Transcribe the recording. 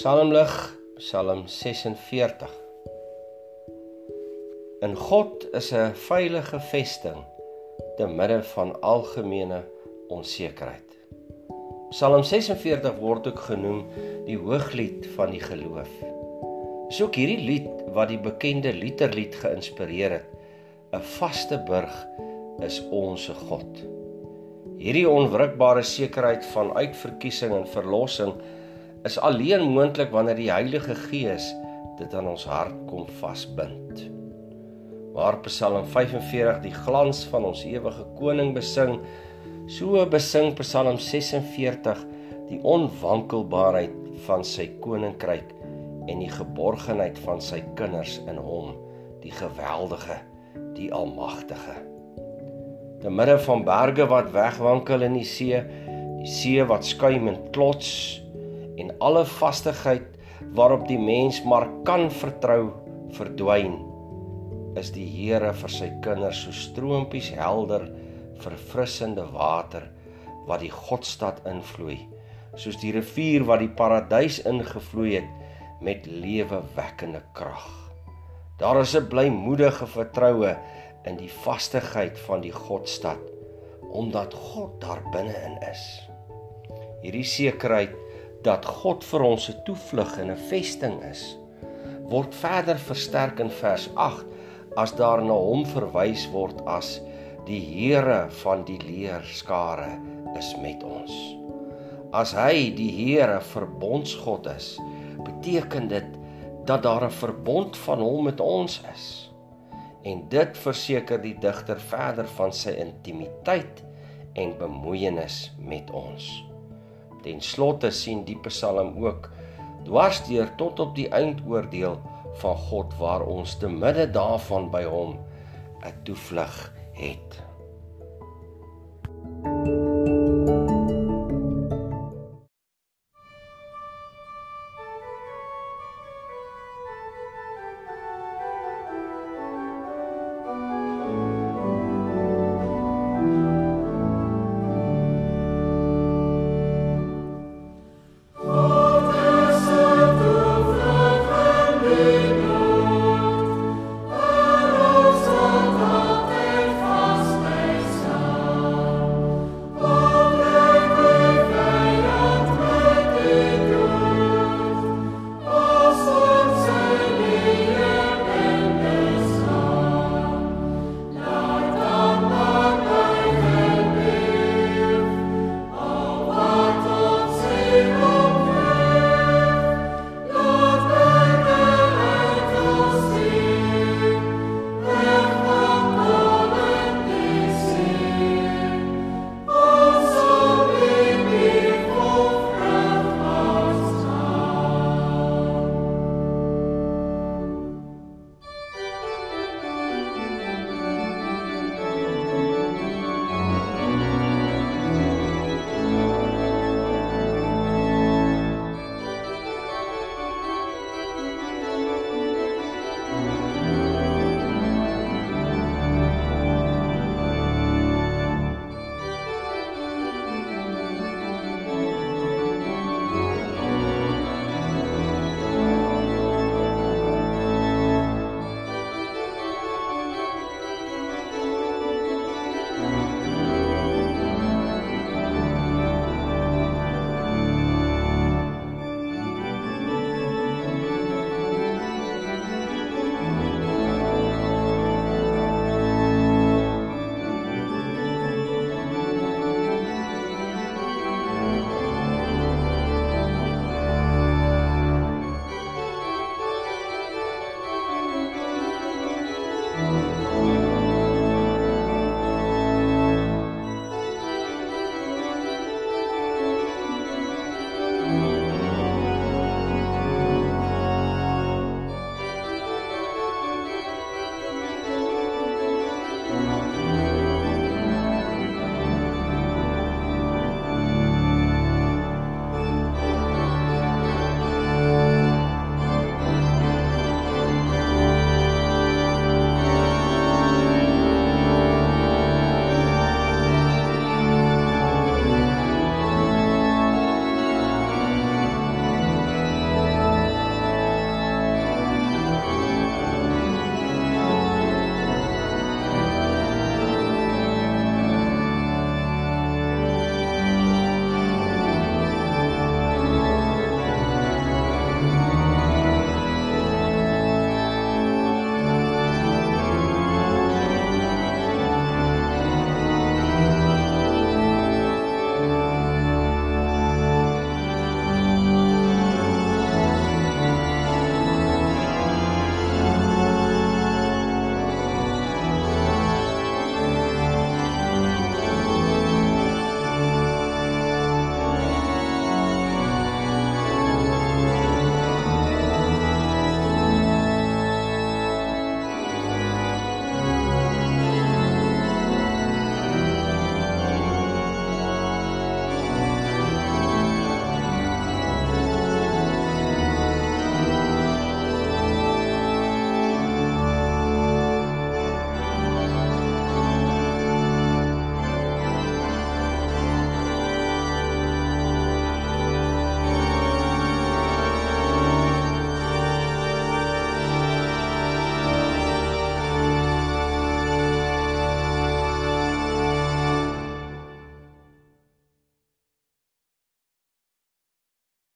Psalmlig Psalm 46 In God is 'n veilige vesting te midde van algemene onsekerheid. Psalm 46 word ook genoem die hooglied van die geloof. Dis ook hierdie lied wat die bekende literlied geïnspireer het. 'n Vaste burg is ons God. Hierdie onwrikbare sekerheid van uitverkiesing en verlossing is alleen moontlik wanneer die Heilige Gees dit aan ons hart kom vasbind. Waar Psalm 45 die glans van ons ewige koning besing, so besing Psalm 46 die onwankelbaarheid van sy koninkryk en die geborgenheid van sy kinders in hom, die geweldige, die almagtige. Te midde van berge wat wegwankel in die see, die see wat skuim en klots, en alle vastigheid waarop die mens maar kan vertrou verdwyn is die Here vir sy kinders so stroompies helder verfrissende water wat die Godstad invloei soos die rivier wat die paradys ingevloei het met lewewekkende krag. Daar is 'n blymoedige vertroue in die vastigheid van die Godstad omdat God daar binne-in is. Hierdie sekerheid dat God vir ons 'n toevlug en 'n vesting is, word verder versterk in vers 8 as daar na hom verwys word as die Here van die leerskare is met ons. As hy die Here verbondsgod is, beteken dit dat daar 'n verbond van hom met ons is. En dit verseker die digter verder van sy intimiteit en bemoeienis met ons. Ten slotte sien die Psalm ook dwarsdeur tot op die eindoordeel van God waar ons te midde daarvan by hom 'n toevlug het.